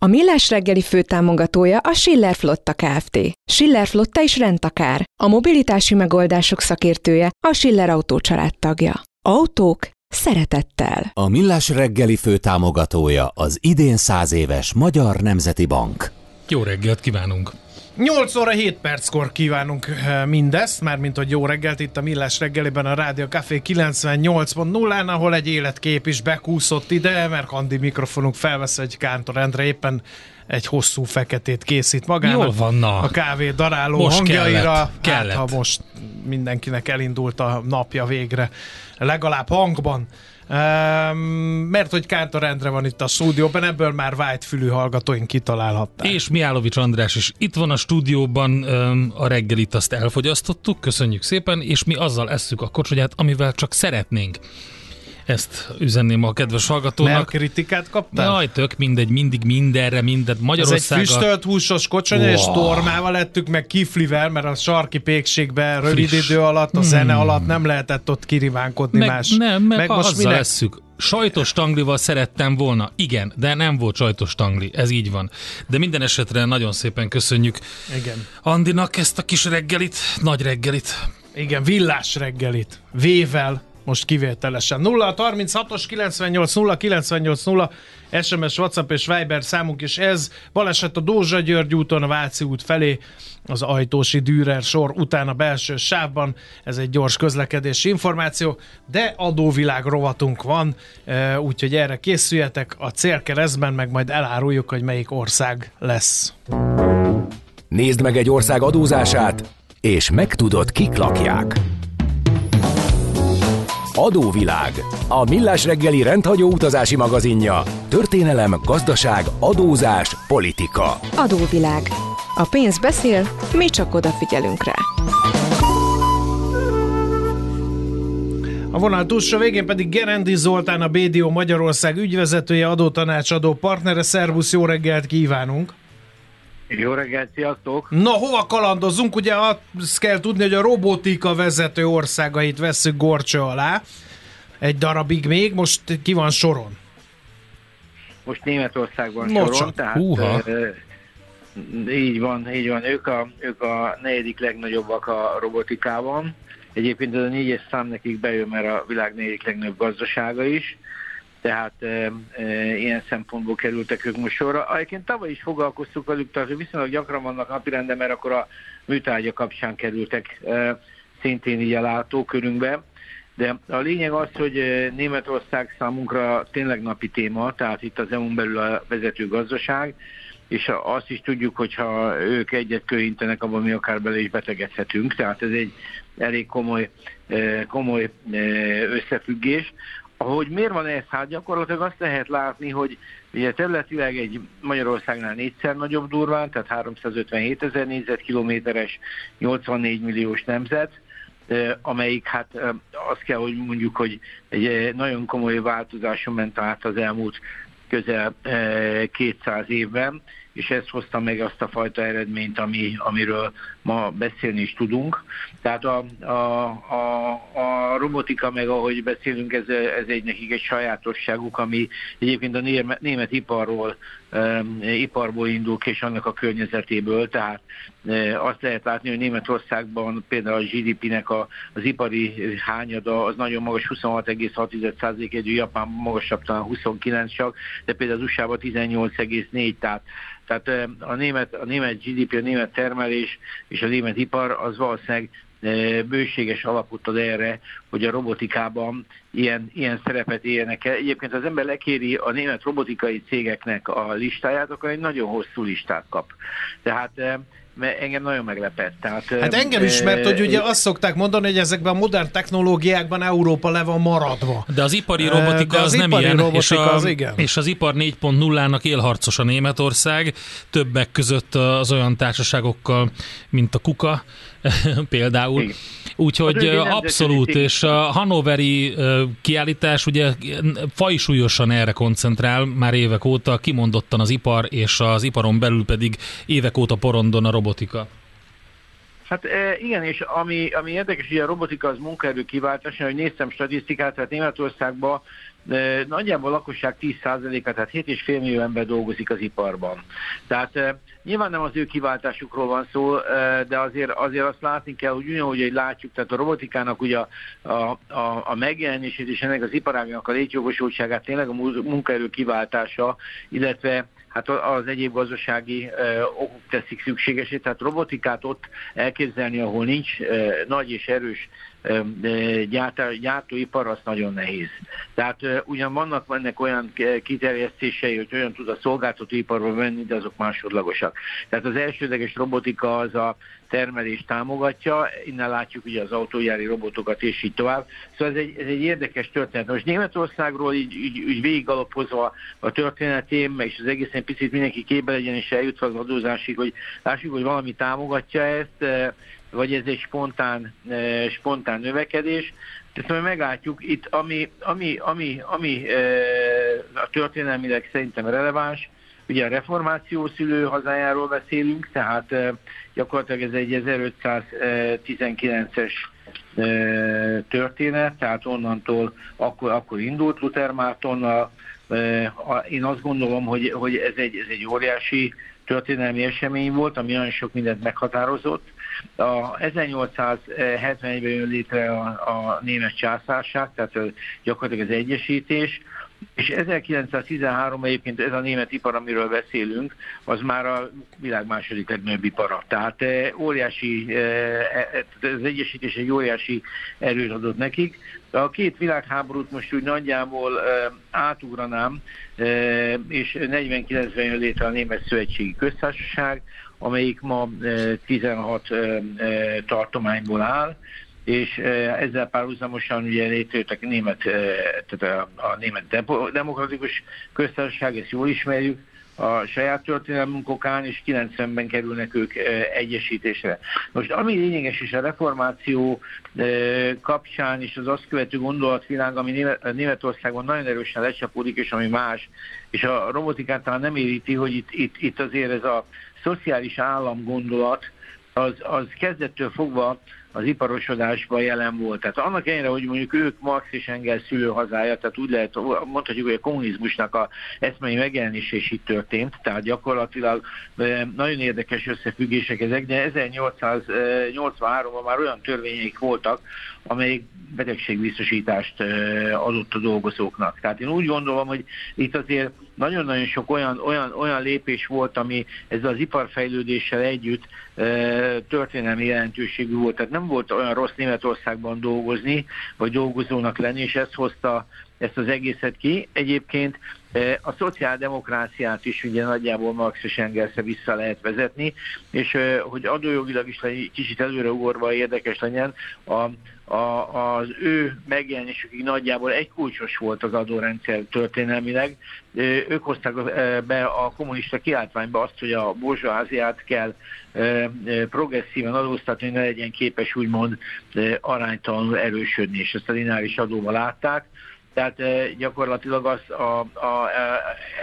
A Millás reggeli főtámogatója a Schiller Flotta Kft. Schiller Flotta is rendtakár. A mobilitási megoldások szakértője a Schiller Autó tagja. Autók szeretettel. A Millás reggeli főtámogatója az idén száz éves Magyar Nemzeti Bank. Jó reggelt kívánunk! 8 óra 7 perckor kívánunk eh, mindezt, mármint hogy jó reggelt itt a Millás reggeliben a Rádió Café 98.0-án, ahol egy életkép is bekúszott ide, mert Andi mikrofonunk felvesz egy Kántor Endre éppen egy hosszú feketét készít magának. Jól van, na. A kávé daráló most hangjaira. Kellett, kellett. Hát, ha most mindenkinek elindult a napja végre, legalább hangban. Um, mert hogy Kántor Endre van itt a stúdióban, ebből már vájt fülű hallgatóink kitalálhatták. És Miálovics András is itt van a stúdióban, um, a reggelit azt elfogyasztottuk, köszönjük szépen, és mi azzal esszük a kocsonyát, amivel csak szeretnénk. Ezt üzenném a kedves hallgatónak. Mert kritikát kaptál? Jaj, tök mindegy, mindig mindenre, mindent. Magyarország. Ez egy füstölt húsos kocsonya, wow. és tormával lettük, meg kiflivel, mert a sarki pékségben rövid Friss. idő alatt, a zene hmm. alatt nem lehetett ott kirivánkodni meg, más. Nem, meg, meg most azzal leszük. Sajtos tanglival szerettem volna. Igen, de nem volt sajtos tangli. Ez így van. De minden esetre nagyon szépen köszönjük Igen. Andinak ezt a kis reggelit, nagy reggelit. Igen, villás reggelit. Vével most kivételesen. 0 36-os 98 0 98 0 SMS, WhatsApp és Viber számunk is ez. Baleset a Dózsa György úton, a Váci út felé, az Ajtósi Dürer sor után a belső sávban. Ez egy gyors közlekedési információ, de adóvilág rovatunk van, e, úgyhogy erre készüljetek. A célkeresztben meg majd eláruljuk, hogy melyik ország lesz. Nézd meg egy ország adózását, és megtudod, kik lakják. Adóvilág. A millás reggeli rendhagyó utazási magazinja. Történelem, gazdaság, adózás, politika. Adóvilág. A pénz beszél, mi csak odafigyelünk rá. A vonal túlsó végén pedig Gerendi Zoltán, a BDO Magyarország ügyvezetője, adótanácsadó partnere. Szervusz, jó reggelt kívánunk! Jó reggelt, sziasztok! Na, hova kalandozunk? Ugye azt kell tudni, hogy a robotika vezető országait veszük gorcső alá. Egy darabig még, most ki van soron? Most Németországban Nocsak. soron, tehát Húha. így van, így van. Ők a, ők a negyedik legnagyobbak a robotikában. Egyébként ez a négyes szám nekik bejön, mert a világ negyedik legnagyobb gazdasága is tehát e, e, ilyen szempontból kerültek ők most sorra. Egyébként tavaly is foglalkoztuk velük, tehát viszonylag gyakran vannak napirenden, mert akkor a műtárgya kapcsán kerültek e, szintén így a látókörünkbe. De a lényeg az, hogy Németország számunkra tényleg napi téma, tehát itt az EU-n belül a vezető gazdaság, és azt is tudjuk, hogyha ők egyet körintenek, abban mi akár bele is betegedhetünk, tehát ez egy elég komoly, komoly összefüggés. Ahogy miért van ez? Hát gyakorlatilag azt lehet látni, hogy ugye területileg egy Magyarországnál négyszer nagyobb durván, tehát 357 ezer négyzetkilométeres, 84 milliós nemzet, amelyik hát azt kell, hogy mondjuk, hogy egy nagyon komoly változáson ment át az elmúlt közel 200 évben, és ez hozta meg azt a fajta eredményt, ami, amiről ma beszélni is tudunk. Tehát a, a, a, a robotika, meg ahogy beszélünk, ez, ez egy nekik egy sajátosságuk, ami egyébként a német, iparról, iparból indul ki, és annak a környezetéből, tehát e, azt lehet látni, hogy Németországban például a GDP-nek a, az ipari hányada az nagyon magas, 26,6% egy Japán magasabb, talán 29 csak, de például az USA-ban 18,4, tehát tehát a német, a német GDP, a német termelés és a német ipar az valószínűleg bőséges alapot ad erre, hogy a robotikában ilyen, ilyen szerepet éljenek el. Egyébként az ember lekéri a német robotikai cégeknek a listáját, akkor egy nagyon hosszú listát kap. Tehát mert engem nagyon meglepett. Tehát, hát engem is, mert hogy ugye azt szokták mondani, hogy ezekben a modern technológiákban Európa le van maradva. De az ipari robotika De az, az nem ipari ilyen, robotika és, a, az igen. és az ipar 4.0-nak élharcos a Németország, többek között az olyan társaságokkal, mint a Kuka, például. Úgyhogy abszolút, és a Hanoveri kiállítás ugye fajsúlyosan erre koncentrál már évek óta, kimondottan az ipar, és az iparon belül pedig évek óta porondon a robotika. Hát igen, és ami, ami érdekes, hogy a robotika az munkaerő kiváltás, hogy néztem statisztikát, tehát Németországban nagyjából a lakosság 10%-a, tehát 7,5 millió ember dolgozik az iparban. Tehát nyilván nem az ő kiváltásukról van szó, de azért, azért azt látni kell, hogy ugyanúgy, hogy látjuk, tehát a robotikának ugye a, a, a, megjelenését és ennek az iparágnak a létjogosultságát tényleg a munkaerő kiváltása, illetve hát az egyéb gazdasági okok teszik szükségesé, tehát robotikát ott elképzelni, ahol nincs nagy és erős gyártó, gyártóipar, az nagyon nehéz. Tehát ugyan vannak ennek olyan kiterjesztései, hogy olyan tud a szolgáltatóiparba menni, de azok másodlagosak. Tehát az elsődleges robotika az a termelést támogatja, innen látjuk ugye az autójári robotokat és így tovább. Szóval ez egy, ez egy érdekes történet. Most Németországról így, így, így végigalapozva a történetém, és az egészen picit mindenki képbe legyen és eljutva az adózásig, hogy lássuk, hogy valami támogatja ezt, vagy ez egy spontán, e, spontán növekedés. Tehát meglátjuk itt, ami, ami, ami, ami e, a történelmileg szerintem releváns, ugye a reformáció szülő hazájáról beszélünk, tehát e, gyakorlatilag ez egy 1519-es történet, tehát onnantól akkor, akkor indult Luther Mártonnal. Én azt gondolom, hogy, hogy ez, egy, ez egy óriási történelmi esemény volt, ami olyan sok mindent meghatározott, a 1871-ben jön létre a, a német császárság, tehát gyakorlatilag az egyesítés, és 1913 egyébként ez a német ipar, amiről beszélünk, az már a világ második legnagyobb ipara. Tehát óriási, az egyesítés egy óriási erőt adott nekik. A két világháborút most úgy nagyjából átugranám, és 49-ben jön létre a Német Szövetségi Köztársaság, amelyik ma 16 tartományból áll, és ezzel párhuzamosan ugye létrejött a német, tehát a, a német demokratikus köztársaság, ezt jól ismerjük, a saját történelmünk okán, és 90-ben kerülnek ők egyesítésre. Most ami lényeges is a reformáció kapcsán, és az azt követő gondolatvilág, ami Németországon nagyon erősen lecsapódik, és ami más, és a robotikát talán nem éríti, hogy itt, itt, itt azért ez a szociális állam gondolat, az, az kezdettől fogva az iparosodásban jelen volt. Tehát annak ellenére, hogy mondjuk ők Marx és Engels szülőhazája, tehát úgy lehet, mondhatjuk, hogy a kommunizmusnak a eszmei megjelenése is itt történt, tehát gyakorlatilag nagyon érdekes összefüggések ezek, de 1883-ban már olyan törvények voltak, amelyik betegségbiztosítást adott a dolgozóknak. Tehát én úgy gondolom, hogy itt azért nagyon-nagyon sok olyan, olyan, olyan lépés volt, ami ezzel az iparfejlődéssel együtt történelmi jelentőségű volt. Tehát nem volt olyan rossz Németországban dolgozni, vagy dolgozónak lenni, és ezt hozta ezt az egészet ki. Egyébként a szociáldemokráciát is ugye nagyjából Marx és Engelsre vissza lehet vezetni, és hogy adójogilag is kicsit előreugorva érdekes legyen, a, a, az ő megjelenésükig nagyjából egy kulcsos volt az adórendszer történelmileg. Ők hozták be a kommunista kiáltványba azt, hogy a burzsóáziát kell progresszíven adóztatni, ne legyen képes úgymond aránytalanul erősödni, és ezt a lineáris adóval látták. Tehát gyakorlatilag az, a, a,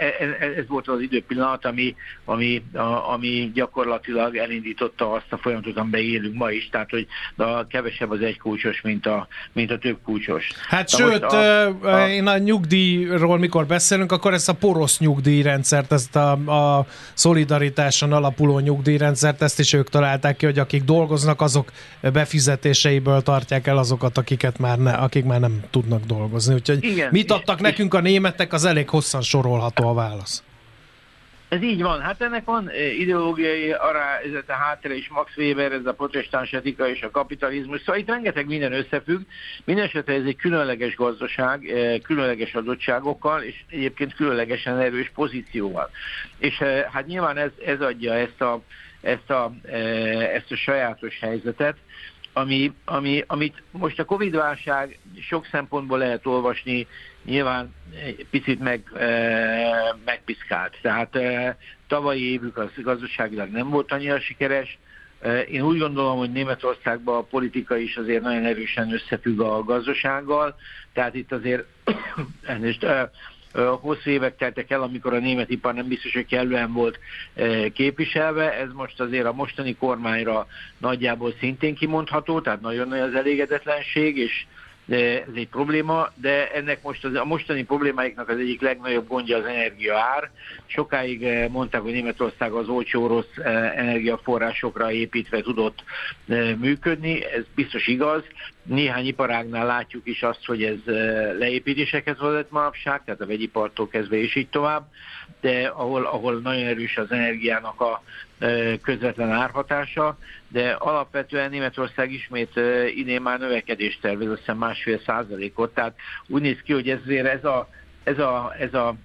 e, e, ez volt az időpillanat, ami, ami, a, ami gyakorlatilag elindította azt a folyamatot, amiben élünk ma is, tehát hogy a kevesebb az egy kulcsos, mint a, mint a több kulcsos. Hát Na sőt, a, a, én a nyugdíjról mikor beszélünk, akkor ezt a porosz nyugdíjrendszert, ezt a, a szolidaritáson alapuló nyugdíjrendszert, ezt is ők találták ki, hogy akik dolgoznak, azok befizetéseiből tartják el azokat, akiket már ne, akik már nem tudnak dolgozni. Úgyhogy igen. Mit adtak nekünk a németek, az elég hosszan sorolható a válasz. Ez így van. Hát ennek van eh, ideológiai arányzata háttere is, Max Weber, ez a protestáns etika és a kapitalizmus. Szóval itt rengeteg minden összefügg. Mindenesetre ez egy különleges gazdaság, eh, különleges adottságokkal, és egyébként különlegesen erős pozícióval. És eh, hát nyilván ez, ez adja ezt a, ezt a, ezt a sajátos helyzetet ami, ami, amit most a Covid-válság sok szempontból lehet olvasni, nyilván egy picit meg, e, megpiszkált. Tehát e, tavalyi évük az gazdaságilag nem volt annyira sikeres, Én úgy gondolom, hogy Németországban a politika is azért nagyon erősen összefügg a gazdasággal, tehát itt azért elnézést, hosszú évek teltek el, amikor a német ipar nem biztos, hogy kellően volt képviselve. Ez most azért a mostani kormányra nagyjából szintén kimondható, tehát nagyon nagy az elégedetlenség, és de ez egy probléma, de ennek most az, a mostani problémáiknak az egyik legnagyobb gondja az energia ár. Sokáig eh, mondták, hogy Németország az olcsó rossz eh, energiaforrásokra építve tudott eh, működni, ez biztos igaz. Néhány iparágnál látjuk is azt, hogy ez leépítésekhez vezet manapság, tehát a vegyipartól kezdve és így tovább, de ahol, ahol nagyon erős az energiának a közvetlen árhatása, de alapvetően Németország ismét idén már növekedést tervez, azt másfél százalékot, tehát úgy néz ki, hogy ezért ez a, ez a, ez a,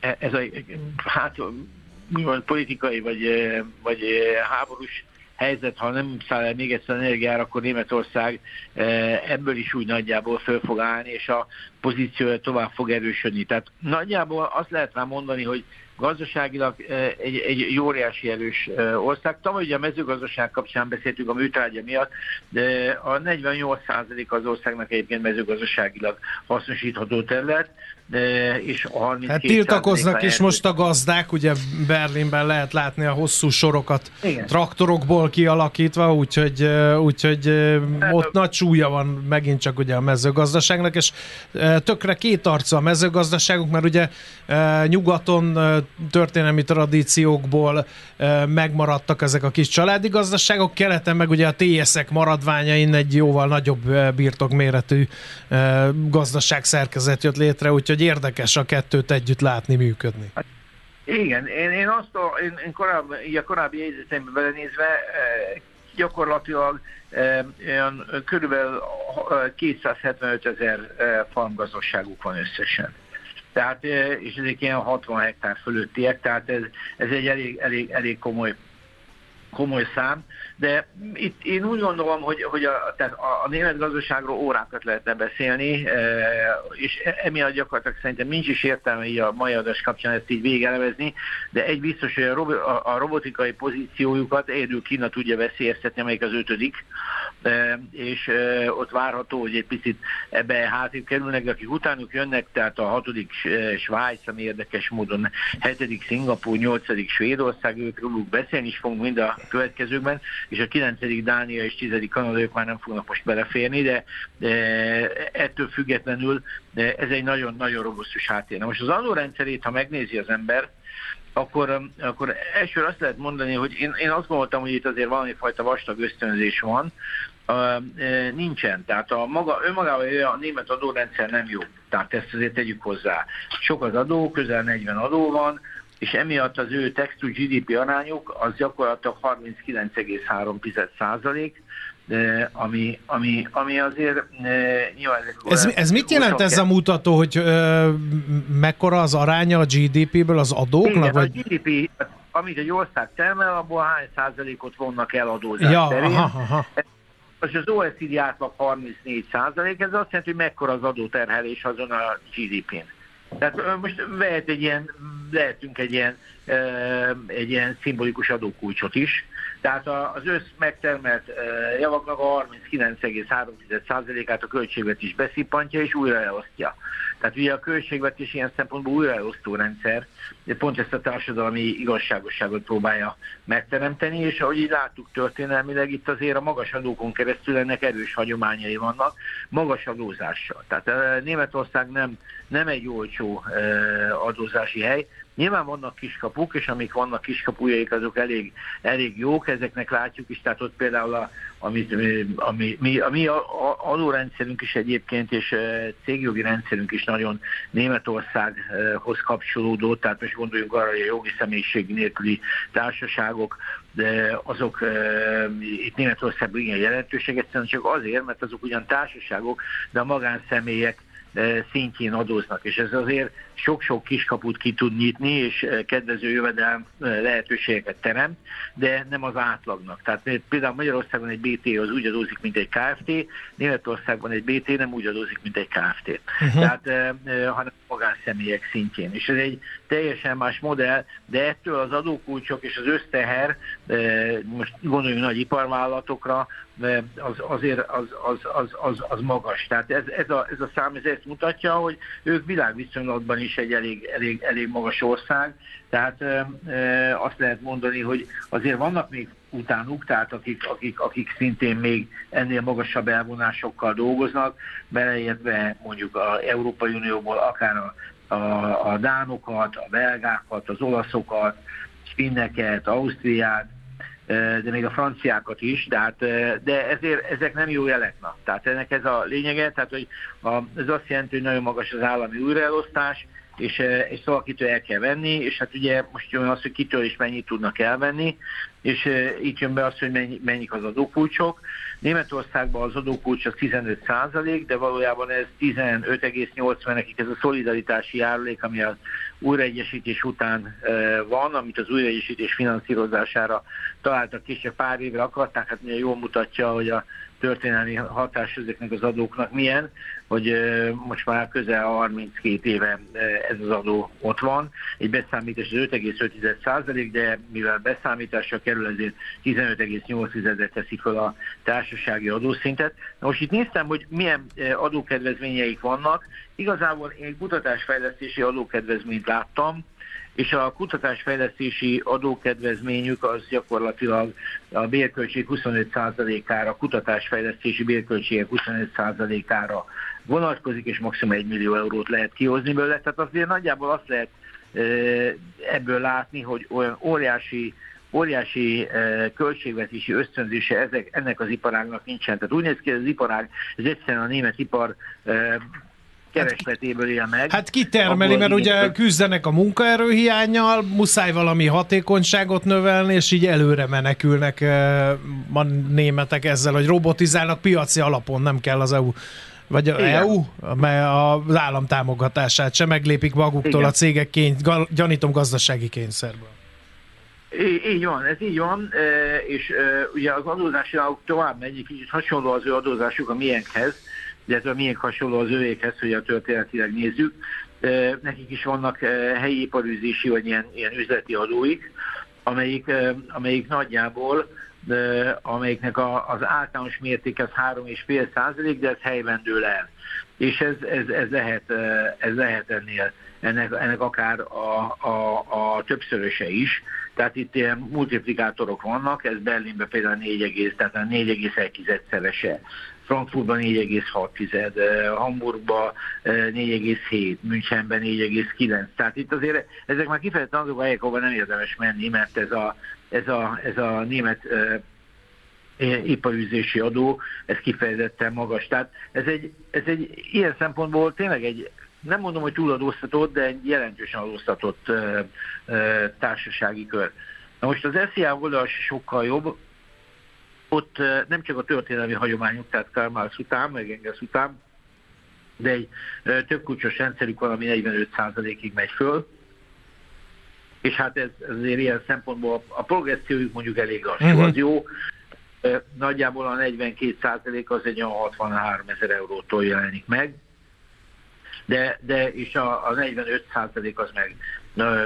ez a hát mi politikai vagy, vagy háborús helyzet, ha nem száll el még egyszer energiára, akkor Németország ebből is úgy nagyjából föl fog állni, és a pozíciója tovább fog erősödni. Tehát nagyjából azt lehet rá mondani, hogy gazdaságilag egy, egy óriási erős ország. Tavaly ugye a mezőgazdaság kapcsán beszéltünk a műtrágya miatt, de a 48% az országnak egyébként mezőgazdaságilag hasznosítható terület, és a 32 Hát tiltakoznak is most a gazdák, ugye Berlinben lehet látni a hosszú sorokat Igen. traktorokból kialakítva, úgyhogy, úgyhogy ott nagy súlya van megint csak ugye a mezőgazdaságnak, és tökre két arca a mezőgazdaságunk, mert ugye nyugaton történelmi tradíciókból megmaradtak ezek a kis családi gazdaságok, keleten meg ugye a TSZ-ek maradványain egy jóval nagyobb birtokméretű gazdaság szerkezet jött létre, úgyhogy érdekes a kettőt együtt látni, működni. Hát, igen, én, én azt a, én, én korábbi, a korábbi jegyzetembe belenézve gyakorlatilag olyan körülbelül 275 ezer farmgazdaságuk van összesen. Tehát, és ezek ilyen 60 hektár fölöttiek, tehát ez, ez egy elég, elég, elég komoly komoly szám, de itt én úgy gondolom, hogy, hogy a, tehát a, a német gazdaságról órákat lehetne beszélni, e, és emiatt gyakorlatilag szerintem nincs is értelme így a mai adás kapcsán ezt így végelevezni, de egy biztos, hogy a, a, a robotikai pozíciójukat egyedül Kína tudja veszélyeztetni, amelyik az ötödik, e, és ott várható, hogy egy picit ebbe hátrébb kerülnek, de akik utánuk jönnek, tehát a hatodik Svájc, ami érdekes módon hetedik Szingapúr, nyolcadik Svédország, ők róluk beszélni is fogunk mind a következőkben, és a 9. Dánia és 10. Kanada ők már nem fognak most beleférni, de, ettől függetlenül ez egy nagyon-nagyon robusztus háttér. Na most az adórendszerét, ha megnézi az ember, akkor, akkor elsőre azt lehet mondani, hogy én, én azt gondoltam, hogy itt azért valami fajta vastag ösztönzés van, nincsen. Tehát a maga, önmagában a német adórendszer nem jó. Tehát ezt azért tegyük hozzá. Sok az adó, közel 40 adó van, és emiatt az ő text to GDP arányuk az gyakorlatilag 39,3 százalék, ami, ami, ami azért nyilván... Ez, ez mit jelent ez a mutató, hogy ö, mekkora az aránya a GDP-ből az adóknak? Igen, vagy? a GDP, amit egy ország termel, abból hány százalékot vonnak el adózás ja, terén. Aha, aha. Most az OECD átlag 34 százalék, ez azt jelenti, hogy mekkora az adóterhelés azon a GDP-n. Tehát most vehet egy ilyen, lehetünk egy ilyen, egy ilyen szimbolikus adókulcsot is. Tehát az össz megtermelt javaknak a 39,3%-át a költségvetés beszippantja és újra elosztja. Tehát ugye a költségvetés ilyen szempontból újraelosztó rendszer, pont ezt a társadalmi igazságosságot próbálja megteremteni, és ahogy így láttuk történelmileg, itt azért a magas adókon keresztül ennek erős hagyományai vannak, magas adózással. Tehát Németország nem, nem egy olcsó adózási hely, Nyilván vannak kiskapuk, és amik vannak kiskapujaik, azok elég, elég jók, ezeknek látjuk is, tehát ott például a, amit, ami, mi, a mi adórendszerünk is egyébként, és cégjogi rendszerünk is nagyon Németországhoz kapcsolódó, tehát most gondoljunk arra, hogy a jogi személyiség nélküli társaságok, de azok e, itt Németországban igen jelentőség, egyszerűen csak azért, mert azok ugyan társaságok, de a magánszemélyek szintjén adóznak, és ez azért sok-sok kiskaput ki tud nyitni, és kedvező jövedelem lehetőségeket teremt, de nem az átlagnak. Tehát például Magyarországon egy BT az úgy adózik, mint egy KFT, Németországban egy BT nem úgy adózik, mint egy KFT. Uh-huh. Tehát, hanem magánszemélyek szintjén. És ez egy teljesen más modell, de ettől az adókulcsok és az összteher, most gondoljunk nagy iparvállalatokra, az, azért az, az, az, az, az magas. Tehát ez, ez, a, ez a szám ez ezt mutatja, hogy ők világviszonylatban is egy elég, elég, elég magas ország, tehát azt lehet mondani, hogy azért vannak még utánuk, tehát akik, akik, akik szintén még ennél magasabb elvonásokkal dolgoznak, beleértve mondjuk az Európai Unióból akár a, a, a dánokat, a belgákat, az olaszokat, finneket, Ausztriát, de még a franciákat is, tehát, de ezért ezek nem jó jelek. Na. Tehát ennek ez a lényege, tehát hogy a, ez azt jelenti, hogy nagyon magas az állami újraelosztás, és, és szóval kitől el kell venni, és hát ugye most jön az, hogy kitől is mennyit tudnak elvenni, és így jön be az, hogy mennyi, mennyik az adókulcsok. Németországban az adókulcs az 15 százalék, de valójában ez 15,80 nekik ez a szolidaritási járulék, ami az újraegyesítés után van, amit az újraegyesítés finanszírozására találtak később pár évre akarták, hát jól mutatja, hogy a történelmi hatás ezeknek az adóknak milyen, hogy most már közel 32 éve ez az adó ott van. Egy beszámítás az 5,5 százalék, de mivel beszámításra kerül, ezért 15,8 teszi fel a társasági adószintet. Na most itt néztem, hogy milyen adókedvezményeik vannak. Igazából én kutatásfejlesztési adókedvezményt láttam, és a kutatásfejlesztési adókedvezményük az gyakorlatilag a bérköltség 25%-ára, a kutatásfejlesztési bérköltségek 25%-ára vonatkozik, és maximum 1 millió eurót lehet kihozni belőle. Tehát azért nagyjából azt lehet ebből látni, hogy olyan óriási óriási költségvetési ösztönzése ezek, ennek az iparágnak nincsen. Tehát úgy néz ki, hogy az iparág, ez egyszerűen a német ipar keresletéből él meg. Hát kitermeli, mert ugye küzdenek a munkaerőhiányjal, muszáj valami hatékonyságot növelni, és így előre menekülnek a németek ezzel, hogy robotizálnak piaci alapon, nem kell az EU vagy a EU, mert az állam támogatását sem meglépik maguktól Igen. a cégek kény, gyanítom gazdasági kényszerből. Így van, ez így van, és ugye az adózási tovább megy, kicsit hasonló az ő adózásuk a miénkhez, illetve milyen hasonló az övékhez, hogy a történetileg nézzük. Nekik is vannak helyi iparűzési vagy ilyen, ilyen üzleti adóik, amelyik, amelyik nagyjából amelyiknek a, az általános mérték az 3,5 százalék, de ez helyben dől el. És ez, ez, ez, lehet, ez lehet ennél, ennek, ennek akár a, a, a többszöröse is. Tehát itt ilyen multiplikátorok vannak, ez Berlinben például 4, tehát 4,1-szerese Frankfurtban 4,6, Hamburgban 4,7, Münchenben 4,9. Tehát itt azért ezek már kifejezetten azok a helyek, ahol nem érdemes menni, mert ez a, ez a, ez a német iparűzési adó, ez kifejezetten magas. Tehát ez egy, ez egy ilyen szempontból tényleg egy, nem mondom, hogy túladóztatott, de egy jelentősen adóztatott ö, ö, társasági kör. Na most az SZIA oldal sokkal jobb, ott nem csak a történelmi hagyományok, tehát Karl Marx után, meg Engels után, de egy több kulcsos rendszerük valami 45%-ig megy föl, és hát ez, ez azért ilyen szempontból a progressziójuk mondjuk elég lassú, uh-huh. az jó, nagyjából a 42% az egy olyan 63 ezer eurótól jelenik meg, de, de és a, a 45% az meg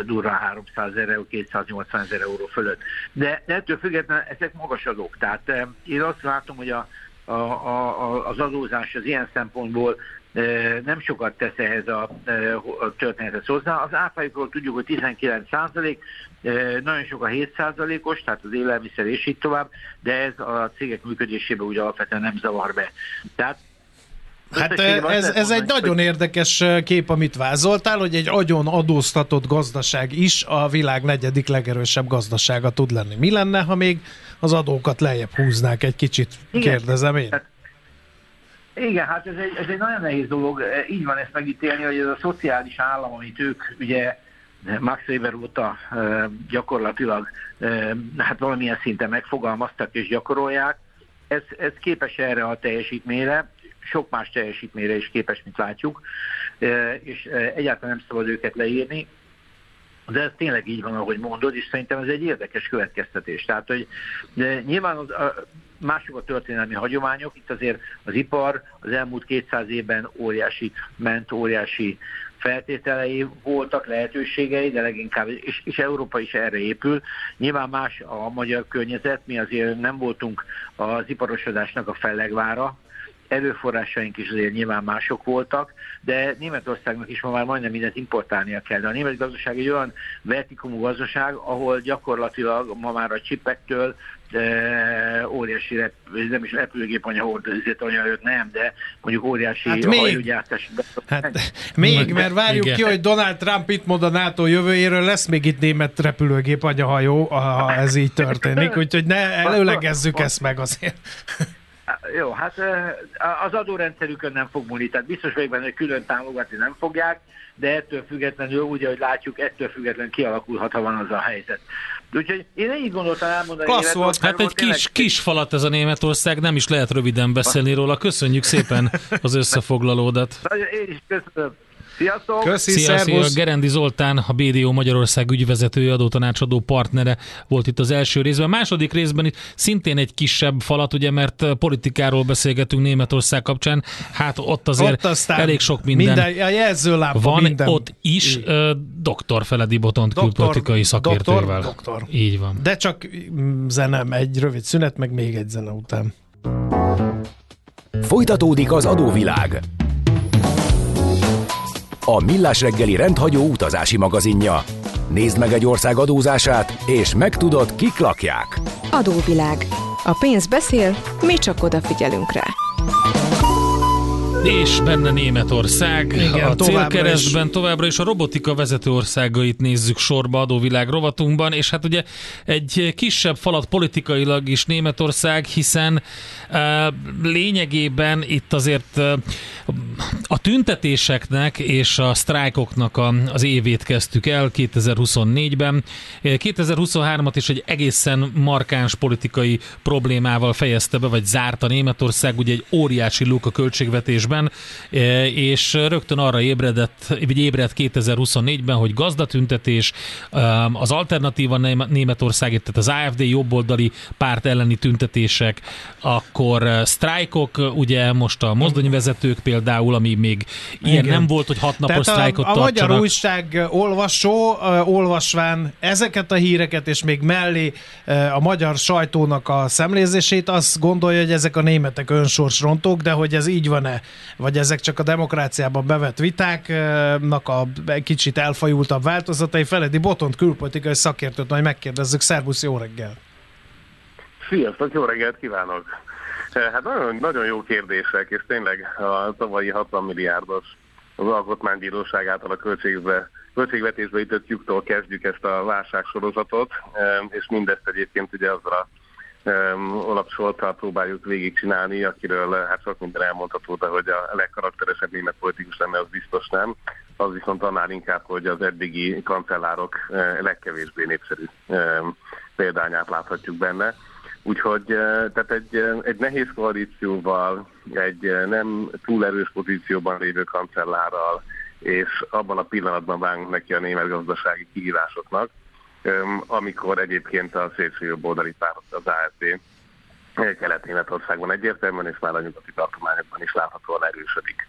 durva 300 ezer euró, 280 ezer euró fölött. De, ettől függetlenül ezek magas adók. Tehát én azt látom, hogy a, a, a, az adózás az ilyen szempontból nem sokat tesz ehhez a, a történethez hozzá. Az áfájukról tudjuk, hogy 19 százalék, nagyon sok a 7 százalékos, tehát az élelmiszer és így tovább, de ez a cégek működésébe úgy alapvetően nem zavar be. Tehát Hát ez, ez egy nagyon érdekes kép, amit vázoltál, hogy egy agyon adóztatott gazdaság is a világ negyedik legerősebb gazdasága tud lenni. Mi lenne, ha még az adókat lejjebb húznák egy kicsit, Igen. kérdezem én? Hát, igen, hát ez egy, ez egy nagyon nehéz dolog. Így van ezt megítélni, hogy ez a szociális állam, amit ők ugye Max Weber óta gyakorlatilag hát valamilyen szinten megfogalmaztak és gyakorolják, ez, ez képes erre a teljesítményre, sok más teljesítményre is képes, mint látjuk, és egyáltalán nem szabad őket leírni. De ez tényleg így van, ahogy mondod, és szerintem ez egy érdekes következtetés. Tehát, hogy de nyilván az, a, mások a történelmi hagyományok, itt azért az ipar az elmúlt 200 évben óriási ment, óriási feltételei voltak, lehetőségei, de leginkább, és, és Európa is erre épül. Nyilván más a magyar környezet, mi azért nem voltunk az iparosodásnak a fellegvára, erőforrásaink is azért nyilván mások voltak, de Németországnak is ma már majdnem mindent importálnia kell. De a német gazdaság egy olyan vertikumú gazdaság, ahol gyakorlatilag ma már a csipektől de óriási rep, nem is repülőgép anya ezért anya őt nem, de mondjuk óriási hát még, hát, még, mert várjuk Igen. ki, hogy Donald Trump itt mond a NATO jövőjéről, lesz még itt német repülőgép anyahajó, ha ez így történik, úgyhogy ne előlegezzük ezt meg azért. Jó, hát az adórendszerükön nem fog múlni, tehát biztos vagyok benne, hogy külön támogatni nem fogják, de ettől függetlenül, úgy, ahogy látjuk, ettől függetlenül kialakulhat, ha van az a helyzet. Úgyhogy én így gondoltam elmondani. Klassz volt. Hát egy kis, kis falat ez a Németország, nem is lehet röviden beszélni róla. Köszönjük szépen az összefoglalódat. Én is köszönöm. Sziasztok! Köszi, szia, szia. Gerendi Zoltán, a BDO Magyarország ügyvezetője, adótanácsadó partnere volt itt az első részben. A második részben itt szintén egy kisebb falat, ugye, mert politikáról beszélgetünk Németország kapcsán. Hát ott azért ott elég sok minden, minden a jelzőlámpa, van minden. ott is. Uh, doktor Feledi Botont doktor, külpolitikai szakértővel. Doktor, doktor. Így van. De csak zenem, egy rövid szünet, meg még egy zene után. Folytatódik az adóvilág a Millás reggeli rendhagyó utazási magazinja. Nézd meg egy ország adózását, és megtudod, kik lakják. Adóvilág. A pénz beszél, mi csak odafigyelünk rá. És benne Németország. Igen, a célkeresztben is. továbbra is a robotika vezető országait nézzük sorba adóvilág rovatunkban, és hát ugye egy kisebb falat politikailag is Németország, hiszen uh, lényegében itt azért uh, a tüntetéseknek és a sztrájkoknak a, az évét kezdtük el 2024-ben. 2023-at is egy egészen markáns politikai problémával fejezte be, vagy zárta Németország, ugye egy óriási luk a költségvetésben, és rögtön arra ébredett, vagy ébredt 2024-ben, hogy gazdatüntetés, az alternatíva Németország, tehát az AFD jobboldali párt elleni tüntetések, akkor sztrájkok, ugye most a mozdonyvezetők például, ami még ilyen Igen. nem volt, hogy hat napos Tehát sztrájkot a, a tartsanak. magyar újság olvasó olvasván ezeket a híreket, és még mellé a magyar sajtónak a szemlézését, azt gondolja, hogy ezek a németek önsorsrontók, de hogy ez így van-e, vagy ezek csak a demokráciában bevett vitáknak a kicsit elfajultabb változatai. Feledi Botont külpolitikai szakértőt majd megkérdezzük. Szervusz, jó reggel! Sziasztok, jó reggelt kívánok! Eh, hát nagyon, nagyon jó kérdések, és tényleg a tavalyi 60 milliárdos az Alkotmánybíróság által a költségbe, költségvetésbe ütött lyuktól kezdjük ezt a válságsorozatot, eh, és mindezt egyébként ugye azzal a Olaf Scholztal próbáljuk végigcsinálni, akiről eh, hát sok minden elmondható, de hogy a legkarakteresebb német politikus lenne, az biztos nem. Az viszont annál inkább, hogy az eddigi kancellárok legkevésbé népszerű példányát láthatjuk benne. Úgyhogy tehát egy, egy nehéz koalícióval, egy nem túl erős pozícióban lévő kancellárral, és abban a pillanatban vágunk neki a német gazdasági kihívásoknak, amikor egyébként a szélső jobb oldali párt, az AFD Kelet-Németországban egyértelműen, és már a nyugati tartományokban is láthatóan erősödik.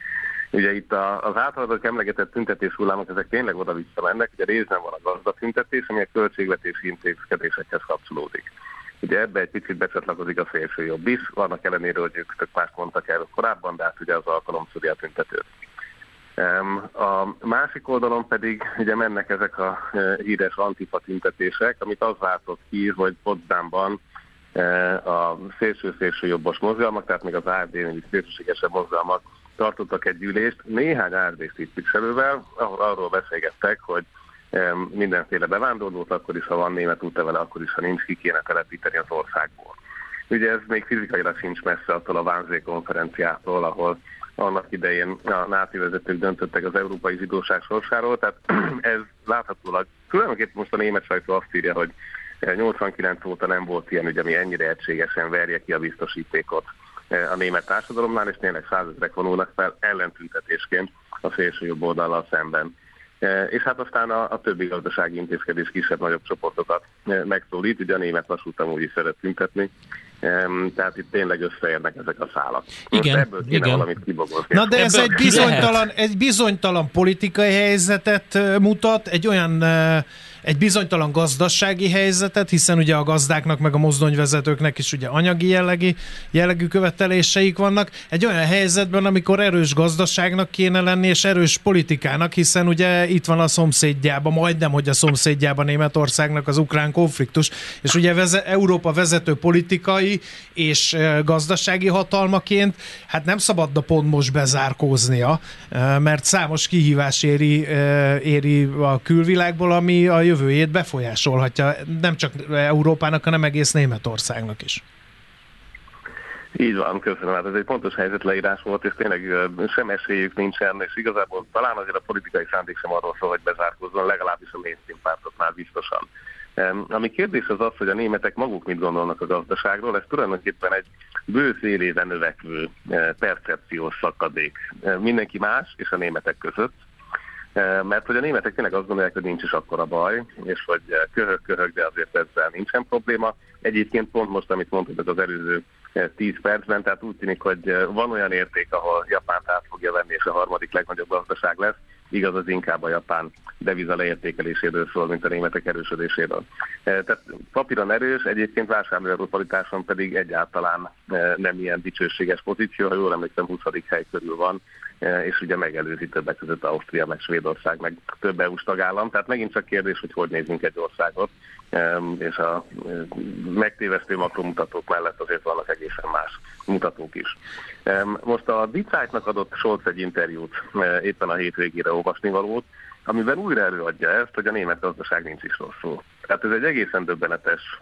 Ugye itt az általatok emlegetett tüntetés hullámok, ezek tényleg oda-vissza mennek, ugye részben van a gazdatüntetés, ami a költségvetési intézkedésekhez kapcsolódik. Ugye ebbe egy picit becsatlakozik a szélső jobb is, vannak ellenére, hogy ők tök más mondtak el korábban, de hát ugye az alkalom szúrja tüntetőt. A másik oldalon pedig ugye mennek ezek a e, híres antifa tüntetések, amit az váltott ki, hogy Potsdamban e, a szélső-szélső jobbos mozgalmak, tehát még az ARD, még szélsőségesebb mozgalmak tartottak egy gyűlést néhány ARD tisztviselővel, ahol arról beszélgettek, hogy mindenféle bevándorlót, akkor is, ha van német útlevele, akkor is, ha nincs, ki kéne telepíteni az országból. Ugye ez még fizikailag sincs messze attól a Vánzé konferenciától, ahol annak idején a náci vezetők döntöttek az európai zsidóság sorsáról, tehát ez láthatólag, tulajdonképpen most a német sajtó azt írja, hogy 89 óta nem volt ilyen ügy, ami ennyire egységesen verje ki a biztosítékot eh, a német társadalomnál, és tényleg százezrek vonulnak fel ellentüntetésként a szélső jobb oldallal szemben. És hát aztán a, a többi gazdasági intézkedés kisebb-nagyobb csoportokat megszólít, ugye a német vasút amúgy is szeret tüntetni, tehát itt tényleg összeérnek ezek a szálak. Most igen, ebből kéne igen. valamit kibogozni. Na de ez egy bizonytalan, egy bizonytalan politikai helyzetet mutat, egy olyan egy bizonytalan gazdasági helyzetet, hiszen ugye a gazdáknak meg a mozdonyvezetőknek is ugye anyagi jellegi, jellegű követeléseik vannak. Egy olyan helyzetben, amikor erős gazdaságnak kéne lenni, és erős politikának, hiszen ugye itt van a szomszédjában, majdnem, hogy a szomszédjában Németországnak az ukrán konfliktus, és ugye veze, Európa vezető politikai és gazdasági hatalmaként, hát nem szabadna pont most bezárkóznia, mert számos kihívás éri, éri a külvilágból, ami a jövőjét befolyásolhatja nem csak Európának, hanem egész Németországnak is. Így van, köszönöm. Hát ez egy pontos helyzetleírás volt, és tényleg sem esélyük nincsen, és igazából talán azért a politikai szándék sem arról szól, hogy bezárkózzon, legalábbis a mainstream pártoknál biztosan. Ami kérdés az az, hogy a németek maguk mit gondolnak a gazdaságról, ez tulajdonképpen egy bő szélében növekvő percepciós szakadék. Mindenki más és a németek között mert hogy a németek tényleg azt gondolják, hogy nincs is akkora baj, és hogy köhög-köhög, de azért ezzel nincsen probléma. Egyébként pont most, amit mondtad az előző 10 percben, tehát úgy tűnik, hogy van olyan érték, ahol Japán át fogja venni, és a harmadik legnagyobb gazdaság lesz, igaz, az inkább a japán deviza leértékeléséről szól, mint a németek erősödéséről. Tehát papíron erős, egyébként vásárlóerőparitáson pedig egyáltalán nem ilyen dicsőséges pozíció, ha jól emlékszem, 20. hely körül van, és ugye megelőzi többek között Ausztria, meg Svédország, meg több EU-s tagállam. Tehát megint csak kérdés, hogy hogy nézünk egy országot, e, és a e, megtévesztő makromutatók mellett azért vannak egészen más mutatók is. Most a Dicájtnak adott Scholz egy interjút éppen a hétvégére olvasni valót, amiben újra előadja ezt, hogy a német gazdaság nincs is rosszul. Tehát ez egy egészen döbbenetes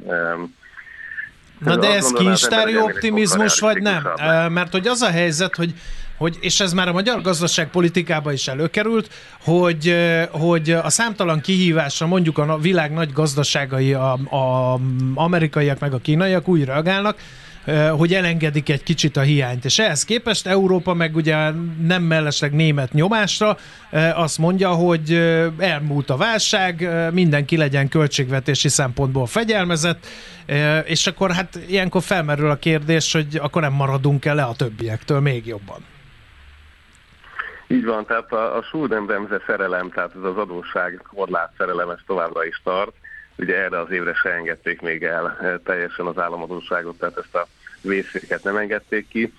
Na de ez kincstári optimizmus, vagy nem? Mert hogy az a helyzet, hogy hogy, és ez már a magyar gazdaságpolitikában is előkerült, hogy, hogy a számtalan kihívásra mondjuk a világ nagy gazdaságai, a, a amerikaiak meg a kínaiak úgy reagálnak, hogy elengedik egy kicsit a hiányt. És ehhez képest Európa meg ugye nem mellesleg német nyomásra azt mondja, hogy elmúlt a válság, mindenki legyen költségvetési szempontból fegyelmezett, és akkor hát ilyenkor felmerül a kérdés, hogy akkor nem maradunk el le a többiektől még jobban. Így van, tehát a, a Schuldenbremse szerelem, tehát ez az adósság korlát szerelem, ez továbbra is tart. Ugye erre az évre se engedték még el teljesen az államadóságot, tehát ezt a vészféket nem engedték ki.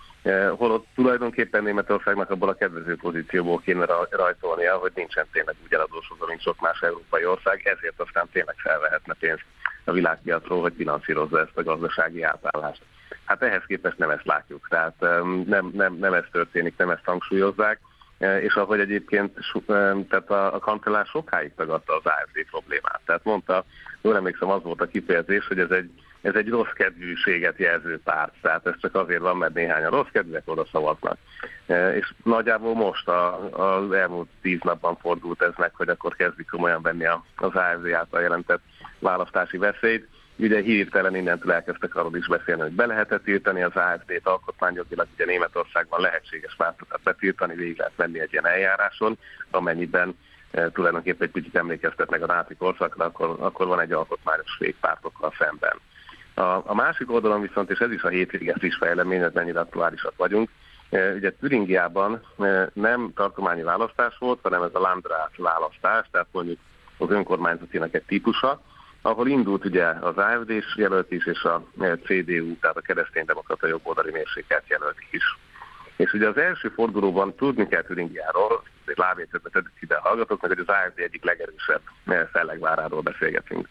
Holott tulajdonképpen Németországnak abból a kedvező pozícióból kéne rajtolnia, hogy nincsen tényleg úgy eladósodva, mint sok más európai ország, ezért aztán tényleg felvehetne pénzt a világpiacról, hogy finanszírozza ezt a gazdasági átállást. Hát ehhez képest nem ezt látjuk, tehát nem, nem, nem ez történik, nem ezt hangsúlyozzák. E, és ahogy egyébként e, tehát a, a kancellár sokáig tagadta az AFD problémát. Tehát mondta, jól emlékszem, az volt a kifejezés, hogy ez egy, ez egy rossz kedvűséget jelző párt. Tehát ez csak azért van, mert néhány a rossz kedvűek oda szavaznak. E, és nagyjából most a, az elmúlt tíz napban fordult ez meg, hogy akkor kezdik komolyan venni az AFD által jelentett választási veszélyt Ugye hirtelen innentől elkezdtek arról is beszélni, hogy be lehetett tiltani az AFD-t alkotmányjogilag, ugye Németországban lehetséges pártokat betiltani, végig lehet venni egy ilyen eljáráson, amennyiben e, tulajdonképpen egy picit emlékeztetnek a náci korszakra, akkor, akkor van egy alkotmányos végpártokkal szemben. A, a másik oldalon viszont, és ez is a hétvége friss fejlemény, hogy mennyire aktuálisak vagyunk, e, ugye Türingiában e, nem tartományi választás volt, hanem ez a Landrat választás, tehát mondjuk az önkormányzatinak egy típusa, ahol indult ugye az AFD-s jelölt is, és a e, CDU, tehát a kereszténydemokrata jobboldali mérsékelt jelölt is. És ugye az első fordulóban tudni kell Türingiáról, egy lábjegyzetbe tedik ide a hallgatóknak, hogy az AFD egyik legerősebb e, fellegváráról beszélgetünk.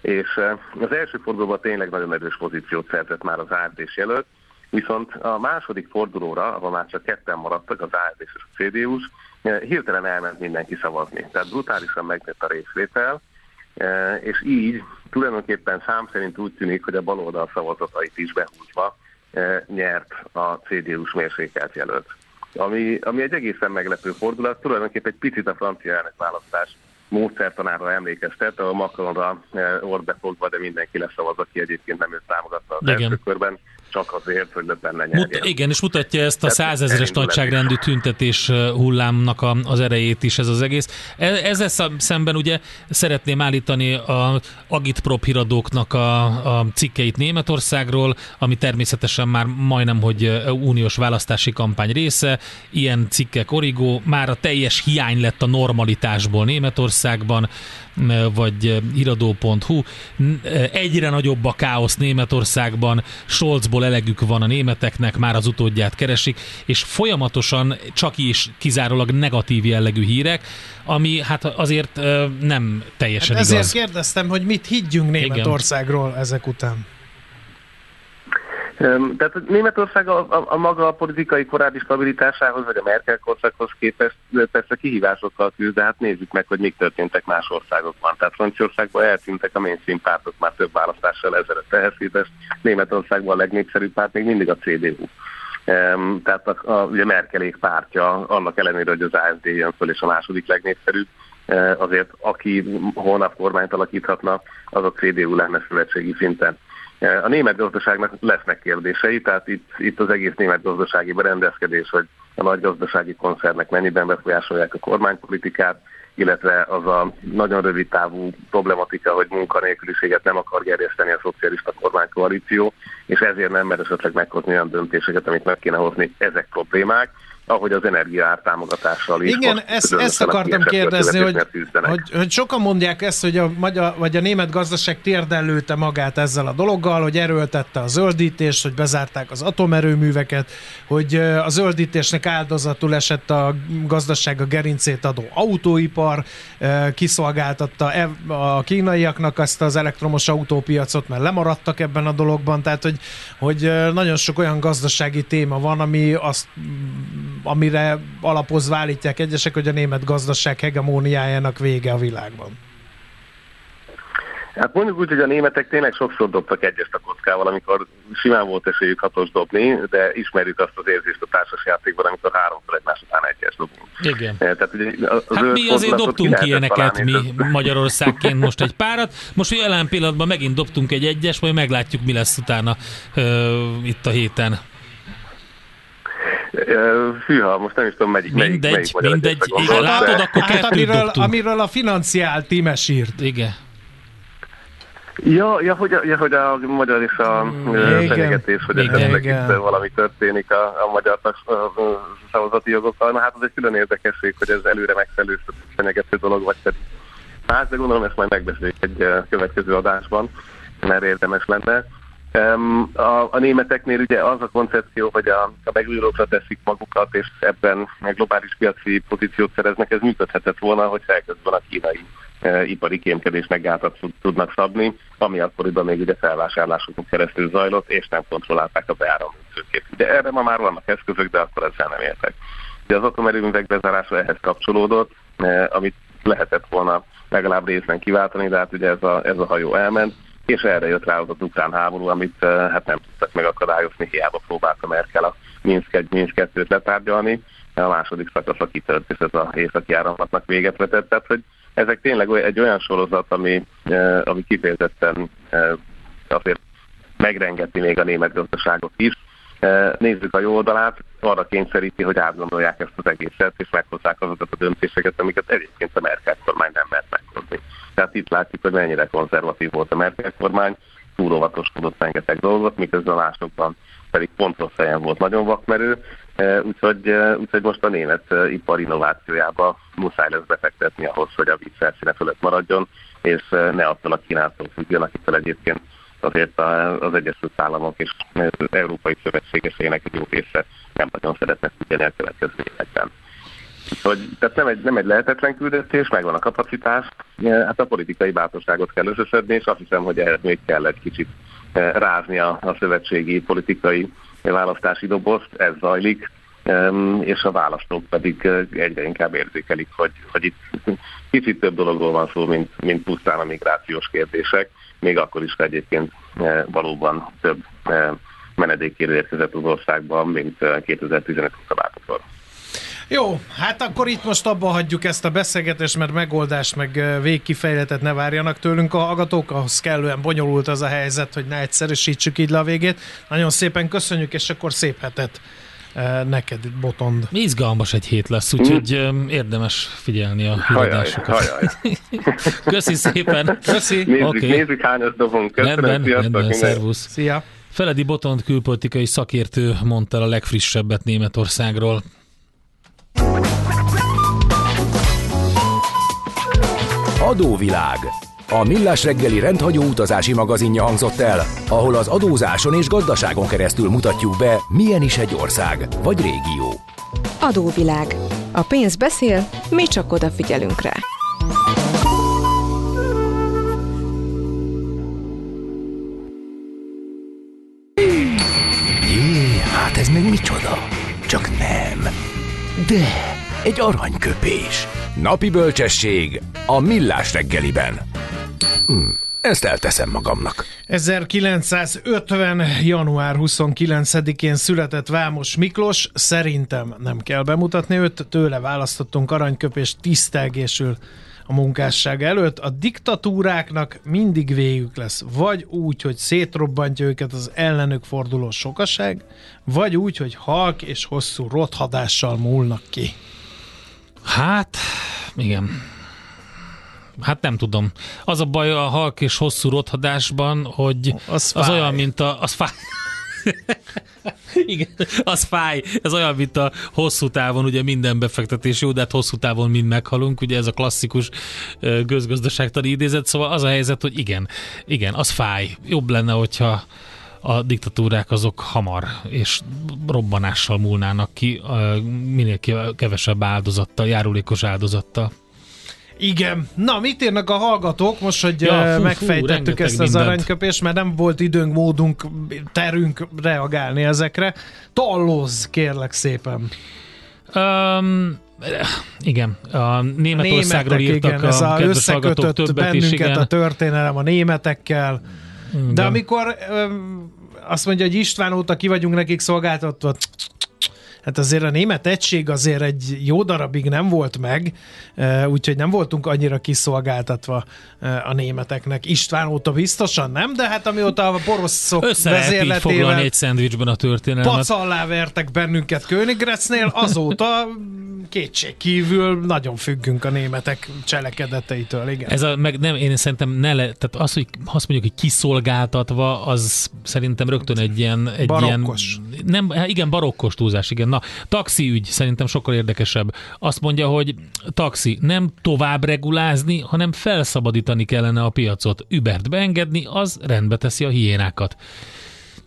És e, az első fordulóban tényleg nagyon erős pozíciót szerzett már az AFD-s jelölt, viszont a második fordulóra, ahol már csak ketten maradtak, az AFD és a CDU-s, hirtelen elment mindenki szavazni. Tehát brutálisan megnőtt a részvétel, és így tulajdonképpen szám szerint úgy tűnik, hogy a baloldal szavazatait is behúzva e, nyert a CDU-s mérsékelt jelölt. Ami, ami egy egészen meglepő fordulat, tulajdonképpen egy picit a francia elnök választás módszertanára emlékeztet, a Macronra e, befogva, de mindenki leszavaz, aki egyébként nem őt támogatta az Igen. első körben. Csak azért, hogy Le Pen Mut- Igen, és mutatja ezt a százezres nagyságrendű tüntetés hullámnak a, az erejét is ez az egész. E, ezzel szemben ugye szeretném állítani a agitprop híradóknak a, a cikkeit Németországról, ami természetesen már majdnem, hogy uniós választási kampány része. Ilyen cikkek origó, már a teljes hiány lett a normalitásból Németországban vagy iradó.hu. Egyre nagyobb a káosz Németországban, Scholzból elegük van a németeknek, már az utódját keresik, és folyamatosan csak is kizárólag negatív jellegű hírek, ami hát azért nem teljesen hát ezért igaz. Ezért kérdeztem, hogy mit higgyünk Németországról Igen. ezek után. Tehát Németország a, a, a maga politikai korábbi stabilitásához, vagy a Merkel korszakhoz képest persze kihívásokkal küzd, de hát nézzük meg, hogy mik történtek más országokban. Tehát Franciaországban eltűntek a mainstream pártok már több választással ezelőtt ehhez képest. Németországban a legnépszerűbb párt még mindig a CDU. Tehát a, a, ugye Merkelék pártja, annak ellenére, hogy az AFD jön föl, és a második legnépszerűbb, azért aki holnap kormányt alakíthatna, az a CDU lenne szövetségi szinten. A német gazdaságnak lesznek kérdései, tehát itt, itt az egész német gazdasági berendezkedés, hogy a nagy gazdasági koncernek mennyiben befolyásolják a kormánypolitikát, illetve az a nagyon rövid távú problematika, hogy munkanélküliséget nem akar gerjeszteni a szocialista kormánykoalíció, és ezért nem mer esetleg meghozni olyan döntéseket, amit meg kéne hozni, ezek problémák ahogy az energiaár támogatással is. Igen, ezt, ezt akartam kérdezni, hogy, hogy, hogy sokan mondják ezt, hogy a, magyar, vagy a német gazdaság térdellőte magát ezzel a dologgal, hogy erőltette a zöldítést, hogy bezárták az atomerőműveket, hogy a zöldítésnek áldozatul esett a gazdaság a gerincét adó autóipar, kiszolgáltatta e, a kínaiaknak azt az elektromos autópiacot, mert lemaradtak ebben a dologban, tehát hogy, hogy nagyon sok olyan gazdasági téma van, ami azt amire alapozva állítják egyesek, hogy a német gazdaság hegemóniájának vége a világban. Hát mondjuk úgy, hogy a németek tényleg sokszor dobtak egyest a kockával, amikor simán volt esélyük hatos dobni, de ismerjük azt az érzést a társasjátékban, amikor háromszor egymás után egyes dobunk. Igen. Eh, tehát, ugye, az hát mi azért dobtunk ilyeneket mi Magyarországként most egy párat, most jelen pillanatban megint dobtunk egy egyes, majd meglátjuk mi lesz utána uh, itt a héten. Fűha, most nem is tudom, melyik, mindegy, melyik, melyik mindegy, igen, látod, akkor hát, amiről, amiről a financiál tímes írt. Igen. Ja, ja, hogy, ja, hogy a magyar és a fenyegetés, hogy esetleg itt valami történik a, a magyar szavazati jogokkal. Na hát az egy külön érdekesség, hogy ez előre megfelelő fenyegető dolog, vagy pedig más, de gondolom ezt majd megbeszéljük egy következő adásban, mert érdemes lenne. A, a németeknél ugye az a koncepció, hogy a, a megújulókra teszik magukat, és ebben globális piaci pozíciót szereznek, ez működhetett volna, hogy elkezdve a kínai e, ipari kémkedésnek gátat tudnak szabni, ami akkoriban még ugye felvásárlásokon keresztül zajlott, és nem kontrollálták a beáramló. De erre ma már vannak eszközök, de akkor ezzel nem értek. De az atomerőművek bezárása ehhez kapcsolódott, e, amit lehetett volna legalább részben kiváltani, de hát ugye ez a, ez a hajó elment, és erre jött rá az ukrán háború, amit eh, hát nem tudtak megakadályozni, hiába próbálta Merkel a Minsk 1, Minsk 2-t letárgyalni. A második szakasz a kitört, és ez a északi áramlatnak véget vetett. Tehát, hogy ezek tényleg egy olyan sorozat, ami, eh, ami kifejezetten eh, azért megrengeti még a német gazdaságot is. Nézzük a jó oldalát, arra kényszeríti, hogy átgondolják ezt az egészet, és meghozzák azokat a döntéseket, amiket egyébként a Merkel kormány nem mert meghozni. Tehát itt látjuk, hogy mennyire konzervatív volt a Merkel kormány, túl óvatoskodott rengeteg dolgot, miközben másokban pedig pontos helyen volt nagyon vakmerő, úgyhogy, úgyhogy most a német ipar innovációjába muszáj lesz befektetni ahhoz, hogy a víz felszíne fölött maradjon, és ne attól a Kínától függjön, akitől egyébként azért az Egyesült Államok és az Európai Szövetségesének egy jó része nem nagyon szeretne függeni a következő években. Hogy, tehát nem egy, nem egy lehetetlen küldetés, megvan a kapacitás, hát a politikai bátorságot kell összeszedni, és azt hiszem, hogy ehhez még kell egy kicsit e, rázni a, a szövetségi politikai választási dobozt, ez zajlik, és a választók pedig e, egyre inkább érzékelik, hogy, hogy itt kicsit több dologról van szó, mint, mint pusztán a migrációs kérdések, még akkor is, ha egyébként e, valóban több menedékkérő érkezett az országban, mint 2015 óta látható. Jó, hát akkor itt most abba hagyjuk ezt a beszélgetést, mert megoldást meg végkifejletet ne várjanak tőlünk a hallgatók, ahhoz kellően bonyolult az a helyzet, hogy ne egyszerűsítsük így le a végét. Nagyon szépen köszönjük, és akkor szép hetet neked, Botond. Izgalmas egy hét lesz, úgyhogy mm. érdemes figyelni a híradásokat. Köszi szépen. Köszi. Nézzük, okay. nézzük hányas dobunk. Köszönöm, rendben, rendben, szervusz. Szia. Feledi Botond külpolitikai szakértő mondta a legfrissebbet Németországról. Adóvilág. A Millás reggeli rendhagyó utazási magazinja hangzott el, ahol az adózáson és gazdaságon keresztül mutatjuk be, milyen is egy ország vagy régió. Adóvilág. A pénz beszél, mi csak odafigyelünk rá. Jé, hát ez meg micsoda? Csak nem. De, egy aranyköpés. Napi bölcsesség a Millás reggeliben. Hm, ezt elteszem magamnak. 1950. január 29-én született Vámos Miklós, szerintem nem kell bemutatni őt, tőle választottunk aranyköpés tisztelgésül a munkásság előtt. A diktatúráknak mindig végük lesz. Vagy úgy, hogy szétrobbantja őket az ellenük forduló sokaság, vagy úgy, hogy halk és hosszú rothadással múlnak ki. Hát, igen. Hát nem tudom. Az a baj a halk és hosszú rothadásban, hogy az, az olyan, mint a... Az fáj. Igen, az fáj. Ez olyan, mint a hosszú távon, ugye minden befektetés jó, de hát hosszú távon mind meghalunk, ugye ez a klasszikus közgazdaságtani idézet, szóval az a helyzet, hogy igen, igen, az fáj. Jobb lenne, hogyha a diktatúrák azok hamar és robbanással múlnának ki, minél kevesebb áldozattal, járulékos áldozattal. Igen. Na, mit írnak a hallgatók most, hogy ja, fú, megfejtettük fú, ezt az mindent. aranyköpést, mert nem volt időnk, módunk, terünk reagálni ezekre. Tallóz, kérlek szépen. Um, igen, a Németországról németek, írtak igen, a ez a összekötött többet is, igen. a történelem a németekkel. Igen. De amikor um, azt mondja, hogy István óta ki vagyunk nekik szolgáltatva, hát azért a német egység azért egy jó darabig nem volt meg, úgyhogy nem voltunk annyira kiszolgáltatva a németeknek. István óta biztosan nem, de hát amióta a poroszok Össze vezérletével egy szendvicsben a történelmet. Pacallá vertek bennünket Königgrätznél, azóta kétség kívül nagyon függünk a németek cselekedeteitől, igen. Ez a, meg nem, én szerintem ne le, tehát az, hogy azt mondjuk, hogy kiszolgáltatva, az szerintem rögtön egy ilyen... Egy barokkos. Ilyen, nem, hát igen, barokkos túlzás, igen. Na, taxi ügy szerintem sokkal érdekesebb. Azt mondja, hogy taxi nem tovább regulázni, hanem felszabadítani kellene a piacot. Übert beengedni, az rendbe teszi a hiénákat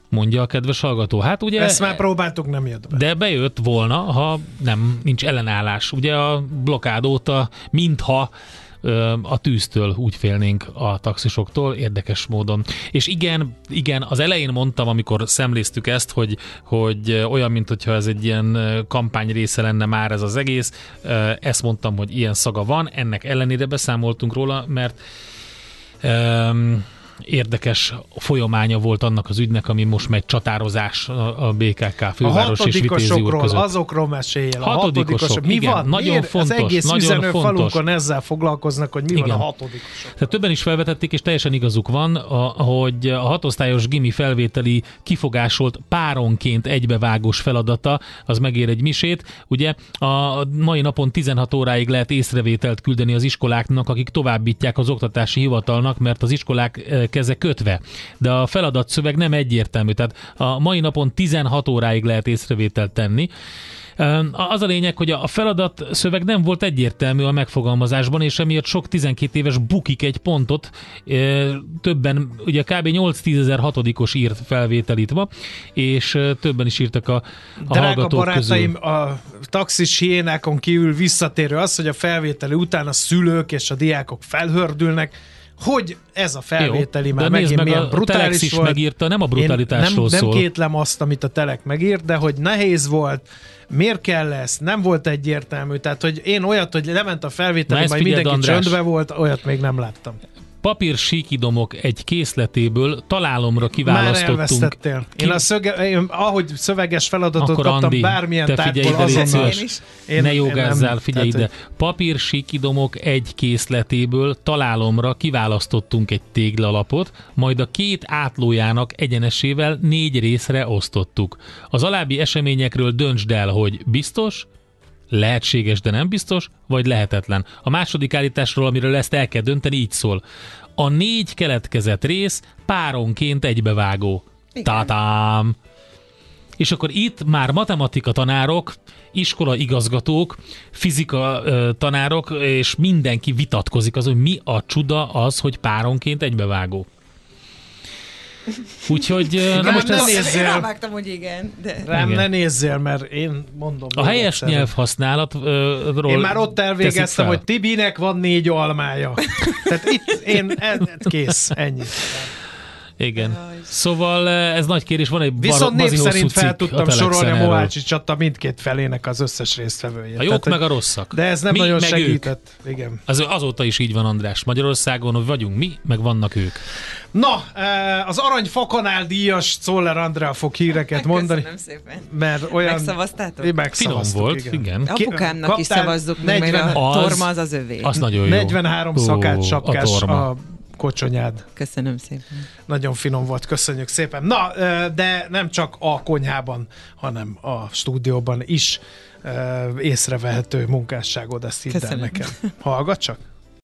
mondja a kedves hallgató. Hát ugye... Ezt már próbáltuk, nem jött be. De bejött volna, ha nem, nincs ellenállás. Ugye a blokád óta, mintha a tűztől úgy félnénk a taxisoktól, érdekes módon. És igen, igen, az elején mondtam, amikor szemléztük ezt, hogy, hogy olyan, mint hogyha ez egy ilyen kampány része lenne már ez az egész, ezt mondtam, hogy ilyen szaga van, ennek ellenére beszámoltunk róla, mert um, érdekes folyamánya volt annak az ügynek, ami most megy csatározás a BKK főváros a és Vitézió között. azokról meséljél. A hatodikosok, mi igen, van? Nagyon Miért fontos, az egész nagyon fontos. falunkon ezzel foglalkoznak, hogy mi igen. van a hatodikosok. Tehát többen is felvetették, és teljesen igazuk van, a, hogy a hatosztályos gimi felvételi kifogásolt páronként egybevágós feladata, az megér egy misét. Ugye a mai napon 16 óráig lehet észrevételt küldeni az iskoláknak, akik továbbítják az oktatási hivatalnak, mert az iskolák eh, keze kötve. De a feladatszöveg nem egyértelmű, tehát a mai napon 16 óráig lehet észrevételt tenni. Az a lényeg, hogy a feladat szöveg nem volt egyértelmű a megfogalmazásban, és emiatt sok 12 éves bukik egy pontot. Többen, ugye kb. 8-10 ezer hatodikos írt felvételit ma, és többen is írtak a, a Drága hallgatók barátaim, közül. a taxis hiénákon kívül visszatérő az, hogy a felvételi után a szülők és a diákok felhördülnek, hogy ez a felvételi Jó, már megint meg milyen a brutális is volt. megírta, nem a brutalitásról nem, szól. Nem kétlem azt, amit a Telek megírt, de hogy nehéz volt, miért kell lesz, nem volt egyértelmű. Tehát, hogy én olyat, hogy lement a felvételi, majd mindenki András. csöndbe volt, olyat még nem láttam. Papír síkidomok egy készletéből találomra kiválasztottunk. Már Ki... Én, a szöge, én ahogy szöveges feladatot Akkor kaptam, Andi, bármilyen te figyelj ide, azonnal. Én is. Én, ne jogázzál, figyelj tehát, ide. Papír síkidomok egy készletéből találomra kiválasztottunk egy téglalapot, majd a két átlójának egyenesével négy részre osztottuk. Az alábbi eseményekről döntsd el, hogy biztos, lehetséges, de nem biztos, vagy lehetetlen. A második állításról, amiről ezt el kell dönteni, így szól. A négy keletkezett rész páronként egybevágó. Tatám! És akkor itt már matematika tanárok, iskola igazgatók, fizika tanárok, és mindenki vitatkozik az, hogy mi a csuda az, hogy páronként egybevágó. Úgyhogy na most nem ez... nézzél. Én rávágtam, hogy igen. De... Rám igen. ne nézzél, mert én mondom. A helyes nyelvhasználatról Én már ott elvégeztem, hogy Tibinek van négy almája. Tehát itt én, kész, ennyi. Igen. Szóval ez nagy kérés, van egy Viszont név szerint fel tudtam sorolni a Mohácsi csata mindkét felének az összes résztvevője. A jók Tehát, meg a rosszak. De ez nem mi, nagyon segített. Ők. Igen. Az, azóta is így van, András. Magyarországon, hogy vagyunk mi, meg vannak ők. Na, az Arany Fakanál díjas Czoller Andrea fog híreket mondani. Köszönöm szépen. Mert olyan... Megszavaztátok? Finom volt, igen. igen. Apukámnak is szavazzuk, 40... mert a torma az az övé. Az nagyon jó. 43 szakács sapkás a, a kocsonyád. Köszönöm szépen. Nagyon finom volt, köszönjük szépen. Na, de nem csak a konyhában, hanem a stúdióban is észrevehető munkásságod, ezt hidd el nekem. Hallgat csak!